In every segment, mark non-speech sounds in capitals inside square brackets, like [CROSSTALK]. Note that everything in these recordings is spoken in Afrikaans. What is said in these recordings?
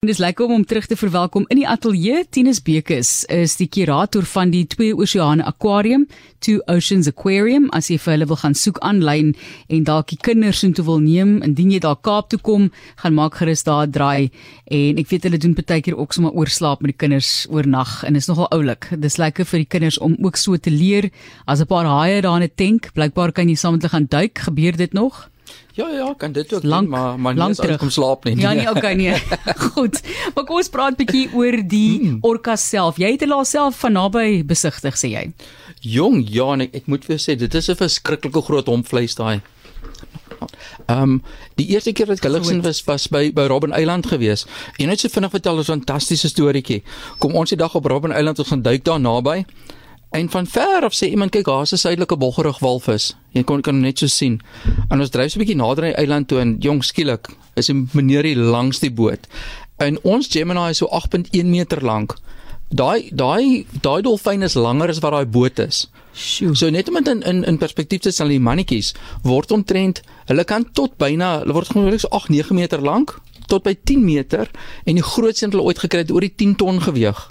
Dis lekker om hom terug te verwelkom in die ateljee. Tinus Bekes is die kurator van die Twee Oseane Aquarium, Two Oceans Aquarium. As jy vir hulle wil gaan soek aanlyn en dalk die kinders soontoe wil neem, indien jy daar Kaap toe kom, gaan maak gerus daar draai. En ek weet hulle doen baie keer ook sommer oorslaap met die kinders oornag en is nogal oulik. Dis lekker vir die kinders om ook so te leer. As 'n paar haie daar in 'n tank, blykbaar kan jy saam met hulle gaan duik. Gebeur dit nog? Ja ja, kan dit ook lang, doen, maar maar nie as kom slaap nie. Ja nee, okay nee. [LAUGHS] Goed. Maar kom ons praat bietjie oor die mm. orka self. Jy het hulle alself van naby besigtig sê jy. Jong, ja, en ek, ek moet vir sê dit is 'n verskriklike groot hompvleis daai. Ehm um, die eerste keer wat ek gesien was was by by Robben Eiland gewees. En net so vinnig vertel 'n fantastiese storieetjie. Kom ons die dag op Robben Eiland ons gaan duik daar naby. En van ver af sê iemand kyk daar's 'n suidelike bolgerug walvis. Jy kon kan net so sien. En ons dryf so 'n bietjie nader aan die eiland toe en jong skielik is 'n meneer hier langs die boot. En ons Gemini is so 8.1 meter lank. Daai daai daai dolfyn is langer as wat daai boot is. Sjoe. So net om dit in in in perspektief te stel, die mannetjies word omtrent, hulle kan tot byna, hulle word gewoonlik so 8-9 meter lank tot by 10 meter en die grootste wat hulle ooit gekry het oor die 10 ton geweg.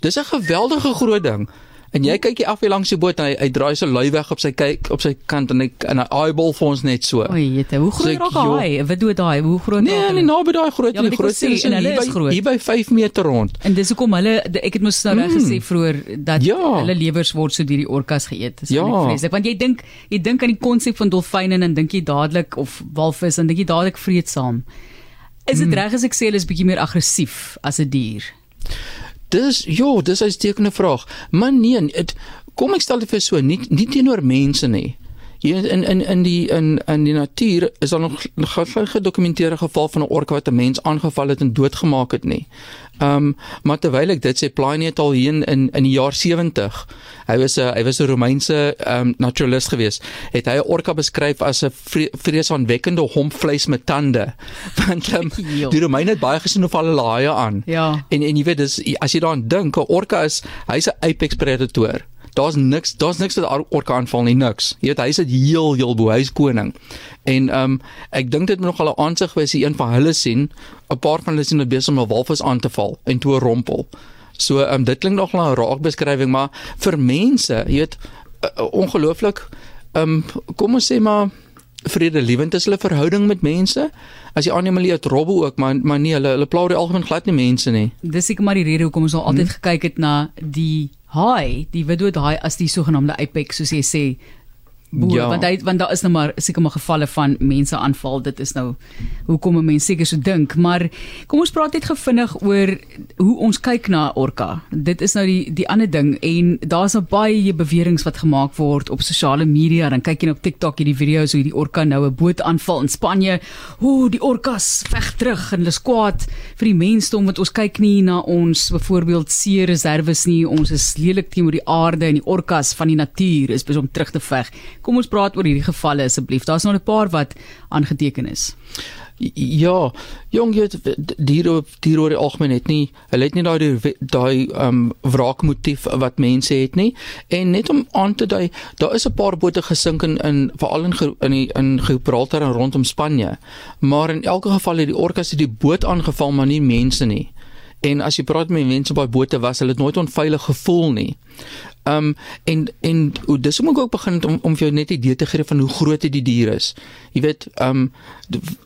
Dis 'n geweldige groot ding. En jy kyk hier af hier langs die boot en hy hy draai so lui weg op sy kyk op sy kant en hy en hy eyeball vir ons net so. O, jette, hoe groot raak so, hy? Wat doen daai? Hoe groot nee, raak hy? Nee, naby daai groot, ja, die grootste is en hulle is groot. Hier by 5 meter rond. En dis hoekom hulle ek het mos nou reg gesê mm. vroeër dat ja. hulle lewers word so deur die orkas geëet. Dis ja. vreeslik want jy dink jy dink aan die konsep van dolfyne en dan dink jy dadelik of walvis en dink jy dadelik vreedsaam. Is dit mm. reg as ek sê hulle is bietjie meer aggressief as 'n dier? Dis ja, dis 'n stekende vraag. Maar nee, dit kom ek stel dit vir so nie nie teenoor mense nie. Hier in in in die in in die natuur is daar nog geen gedokumenteerde geval van 'n orka wat 'n mens aangeval het en doodgemaak het nie. Ehm um, maar terwyl ek dit sê Pliny het al hier in in die jaar 70. Hy was 'n hy was 'n Romeinse ehm um, naturalist geweest. Het hy 'n orka beskryf as 'n vreesaanwekkende hompvleis met tande. [LAUGHS] Want [LAUGHS] um, die Romeine het baie gesien of hulle laaie aan. Ja. En en jy weet dis as jy daaraan dink, 'n orka is hy's 'n apex predator daar's niks daar's niks wat orka aanval nie niks. Jy weet hy's dit heel heel bo hy's koning. En ehm um, ek dink dit moet nog al 'n aansig wees die een van hulle sien 'n paar van hulle sien hulle besig om 'n walvis aan te val en toe rompel. So ehm um, dit klink nog na 'n raak beskrywing maar vir mense jy weet uh, uh, ongelooflik ehm um, kom ons sê maar vrede liewend is hulle verhouding met mense as jy aanneem hulle het robbe ook maar maar nee hulle hulle pla oor die algemeen glad nie mense nie dis seker maar die rede hoekom ons al altyd hmm. gekyk het na die haai, die widow haai as die sogenaamde apex soos jy sê boer ja. want hy want daar is nou maar seker maar gevalle van mense aanval. Dit is nou hoekom 'n mens seker so dink. Maar kom ons praat net gevinnig oor hoe ons kyk na orka dit is nou die die ander ding en daar's nou baie beweringe wat gemaak word op sosiale media. Dan kyk jy op TikTok hierdie video's hoe die orka nou 'n boot aanval in Spanje. Hoe die orkas veg terug en hulle skwaad vir die mensdom want ons kyk nie na ons byvoorbeeld see reserves nie. Ons is lelik teenoor die aarde en die orkas van die natuur is besom terug te veg Kom ons praat oor hierdie gevalle asseblief. Daar's nog 'n paar wat aangeteken is. Ja, jong jy diere diere oor die algemeen het nie hulle het nie daai daai um, wraakmotief wat mense het nie en net om aan te dui daar is 'n paar bote gesink in in veral in in die, in Gibraltar en rondom Spanje maar in elke geval het die orkas die boot aangeval maar nie mense nie en as jy praat met mense op daai bote was hulle het nooit onveilig gevoel nie Ehm um, en en hoe dis moet ek ook begin om om vir jou net 'n idee te gee van hoe groot die dier is. Jy weet, ehm um,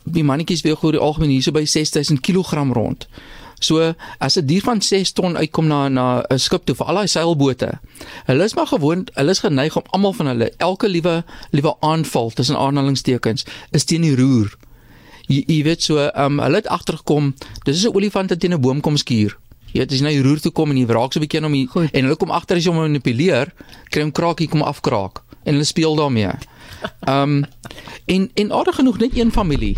die mannetjies weeg oor die algemeen hierso by 6000 kg rond. So as 'n dier van 6 ton uitkom na na 'n skip toe vir al daai seilbote. Hulle is maar gewoond, hulle is geneig om almal van hulle elke liewe liewe aanval tussen aanhalingstekens is teen die roer. Jy, jy weet so, ehm um, hulle het agtergekom, dis 'n olifant wat teen 'n boom kom skuur. Jy weet as jy na die roer toe kom en jy raak so 'n bietjie om die, en hulle kom agter as jy hom manipuleer, kry hom kraakie kom afkraak en hulle speel daarmee. Ehm um, en en aardig genoeg net een familie.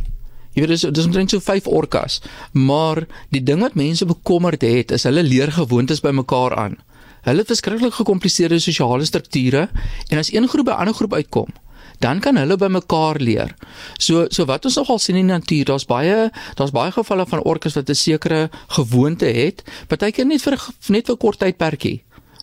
Jy weet dis dis omtrent so 5 orkas, maar die ding wat mense bekommerd het is hulle leer gewoontes by mekaar aan. Hulle het verskriklik gekompliseerde sosiale strukture en as een groep by 'n ander groep uitkom, dan kan hulle by mekaar leer. So so wat ons nogal sien in die natuur, daar's baie daar's baie gevalle van orkas wat 'n sekere gewoonte het, partykeer net vir net vir kort tydperkie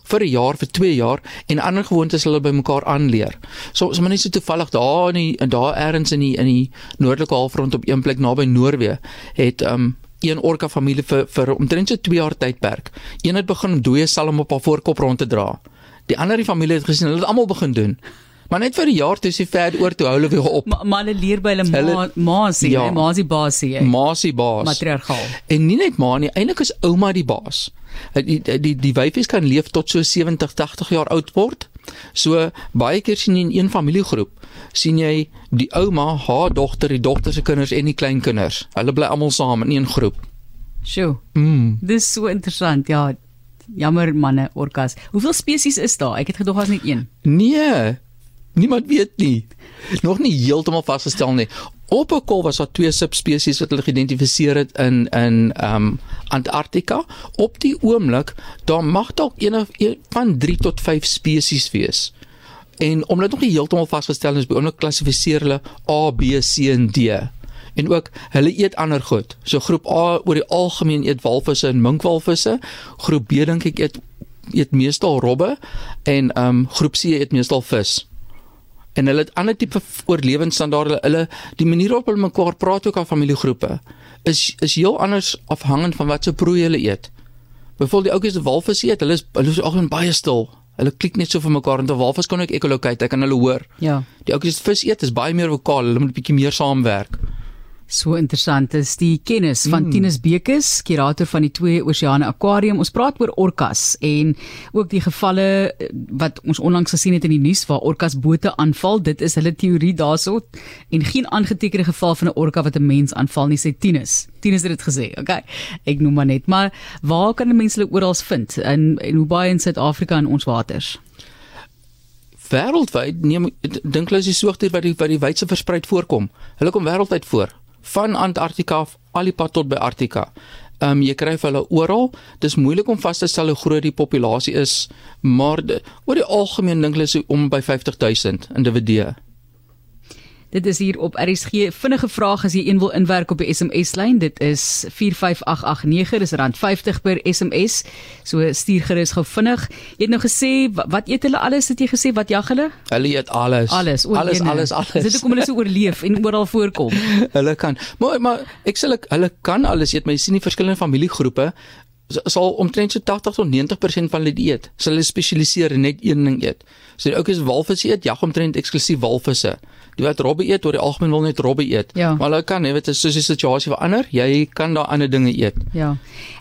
vir 'n jaar vir 2 jaar en ander gewoontes hulle by mekaar aanleer. So so maar net so toevallig daar in die, daar elders in die in die noordelike halfrond op een plek naby Noorwe het um een orka familie vir vir omtrent so 2 jaar tydperk. Een het begin dooie salm op haar voorkop rond te dra. Die ander die familie het gesien, hulle het almal begin doen. Maar net vir 'n jaar toe is die ver oor toe hou hulle weer op. Maar ma hulle leer by hulle ma ma sien, ja, ma is die baas hier. Ma is die baas. Matriargaal. En nie net ma nie, eintlik is ouma die baas. Die die die, die wyfies kan leef tot so 70, 80 jaar oud word. So baie keer sien jy in een familiegroep sien jy die ouma, haar dogter, die dogter se kinders en die kleinkinders. Hulle bly almal saam in een groep. Sjoe. Mm. Dis so interessant. Ja. Jammer manne, orkas. Hoeveel spesies is daar? Ek het gedog daar's net een. Nee. Niemand weet nie. Nog nie heeltemal vasgestel nie. Op 'n kol was daar twee subspesies wat hulle geïdentifiseer het in in ehm um, Antarktika. Op die oomblik, daar mag dalk een of een van 3 tot 5 spesies wees. En omdat nog nie heeltemal vasgestel is, beoomlik klassifiseer hulle A, B, C en D. En ook hulle eet ander goed. So groep A oor die algemeen eet walvisse en minkwalvisse. Groep B dink ek eet eet meestal robbe en ehm um, groep C eet meestal vis en hulle het ander tipe oorlewingsstandaarde hulle die manier waarop hulle mekaar praat ook aan familiegroepe is is heel anders afhangend van wat se prooi hulle eet. Byvoorbeeld die ouetjies wat walvis eet, hulle is hulle is algemeen baie stil. Hulle klik net so vir mekaar en te walvis kan ook ekolokate, ek kan hulle hoor. Ja. Die ouetjies wat vis eet is baie meer vokaal, hulle moet 'n bietjie meer saamwerk. So interessant is die kennis van mm. Tinus Bekes, kurator van die Twee Oseane Aquarium. Ons praat oor orkas en ook die gevalle eh, wat ons onlangs gesien het in die nuus waar orkas bote aanval. Dit is hulle teorie daarso en geen aangetekende geval van 'n orka wat 'n mens aanval nie, sê Tinus. Tinus het dit gesê. Okay. Ek noem maar net, maar waar kan mense hulle oral vind in en hoe baie in Suid-Afrika in ons waters? Wêreldwyd neem dink hulle is die soogdier wat die wat die wydse verspreid voorkom. Hulle kom wêreldwyd voor van Antarktika af al die pad tot by Arktika. Ehm um, jy kry hulle oral. Dis moeilik om vas te stel hoe groot die populasie is, maar de, oor die algemeen dink hulle is om by 50000 individue. Dit is hier op RSG. Vinnige vraag as jy een wil inwerk op die SMS lyn. Dit is 45889. Dis rand 50 per SMS. So stuur gerus gou vinnig. Jy het nou gesê wat eet hulle alles? Het jy gesê wat jag hulle? Hulle eet alles. Alles, alles, alles, alles. Dit hoekom hulle so oorleef en oral voorkom. [LAUGHS] hulle kan. Maar maar ek sê hulle kan alles eet, maar jy sien die verskillende familiegroepe sal omtrent so 80 tot 90% van hulle eet. Sal hulle spesialiseer en net een ding eet. So die ouppies walvis eet, jag omtrent eksklusief walvisse die wat robbe eet oor die algemeen wil net robbe eet. Ja. Maar hulle kan, jy weet, soos die situasie verander, jy kan daar ander dinge eet. Ja.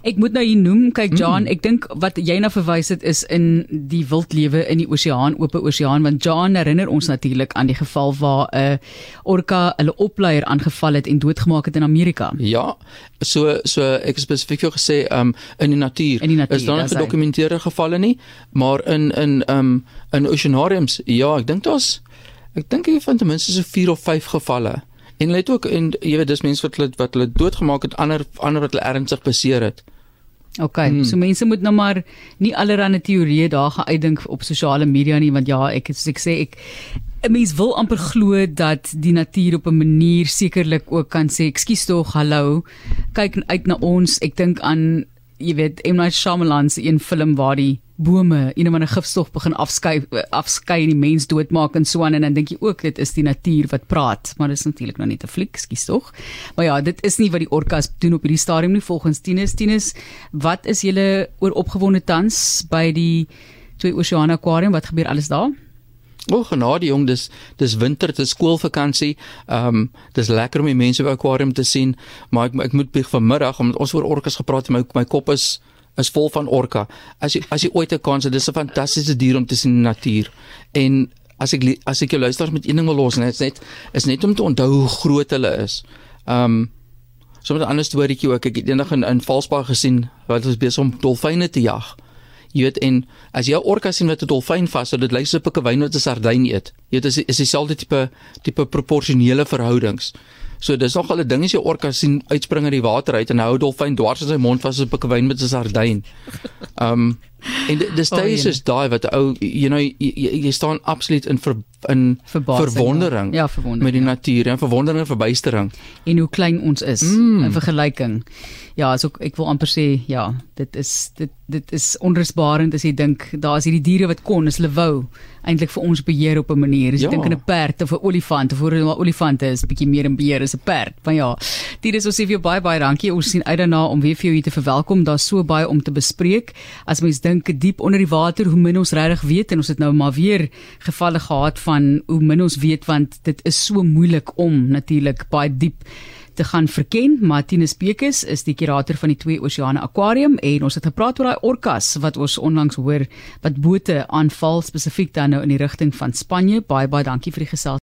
Ek moet nou hier noem, kyk John, mm. ek dink wat jy na verwys het is in die wildlewe in die oseaan, oop oseaan, want John herinner ons natuurlik aan die geval waar 'n uh, orka hulle opleier aangeval het en doodgemaak het in Amerika. Ja. So so ek spesifiek vir gesê um in die natuur. In die natuur is daar nie gedokumenteerde gevalle nie, maar in in um in oceanariums, ja, ek dink daar's Ek dink jy vind ten minste so 4 of 5 gevalle. En hulle het ook en jy weet dis mense wat hulle wat hulle doodgemaak het, ander ander wat hulle ernstig beseer het. OK, hmm. so mense moet nou maar nie allerlei teorieë daar gaan uitdink op sosiale media nie want ja, ek soos ek sê ek 'n mens wil amper glo dat die natuur op 'n manier sekerlik ook kan sê ekskuus tog, hallo. Kyk uit na ons. Ek dink aan jy weet M. Night Shyamalan se een film waar die bome een of ander gifstof begin afskei afskei en die mens doodmaak en so aan en dan dink jy ook dit is die natuur wat praat maar dit is natuurlik nog net 'n fliek skus tog. Maar ja dit is nie wat die orkas doen op hierdie stadium nie. Volgens Tinus Tinus wat is julle oor opgewonde tans by die twee Oceana Aquarium? Wat gebeur alles daar O, genade jong, dis dis winter, dis skoolvakansie. Ehm um, dis lekker om die mense by aquarium te sien, maar ek ek moet bieg vanmiddag omdat ons oor orkas gepraat het, my my kop is is vol van orka. As jy as jy ooit 'n kans het, dis 'n fantastiese dier om te sien in die natuur. En as ek as ek jou luisteraars met een ding wil los, net is net is net om te onthou hoe groot hulle is. Ehm um, sommer 'n ander storieetjie ook. Ek het eendag in in Valsbaai gesien wat ons besig om dolfyne te jag. Jy weet en as jy 'n orka sien wat 'n dolfyn vashou, dit lyk soos 'n pikke wyn wat 'n sardyn eet. Jy weet is is dieselfde tipe tipe proporsionele verhoudings. So dis nog al 'n ding as jy orka sien uitspring uit die water uit en hou 'n dolfyn dwars in sy mond vas soos 'n pikke wyn met 'n sardyn. Um en dis daai is daai wat ou you know jy, jy, jy staan absoluut in ver, in Verbasing, verwondering ja. Ja, verwondering, met die ja. natuur en verwondering en verbuistering. en hoe klein ons is Mm. in vergelyking. Ja, so ek wil amper sê ja, dit is dit dit is onrusbarend as jy dink daar is hierdie diere wat kon, as hulle wou eintlik vir ons beheer op 'n manier. As jy Ja. dink aan 'n perd of 'n olifant of 'n olifant is bietjie meer in beheer as 'n perd. Maar ja, dit is ons sê vir jou baie baie dankie. Ons sien uit daarna om weer vir jou hier te verwelkom. Daar's so baie om te bespreek. As mens dink diep onder die water hoe min ons regtig weet en ons het nou maar weer gevalle gehad van hoe min ons weet want dit is so moeilik om natuurlik baie diep te gaan verken. Martinus Bekes is die kurator van die Twee Oseane Aquarium en ons het gepraat oor daai orkas wat ons onlangs hoor wat bote aanval spesifiek dan nou in die rigting van Spanje. Baie baie dankie vir die gesels.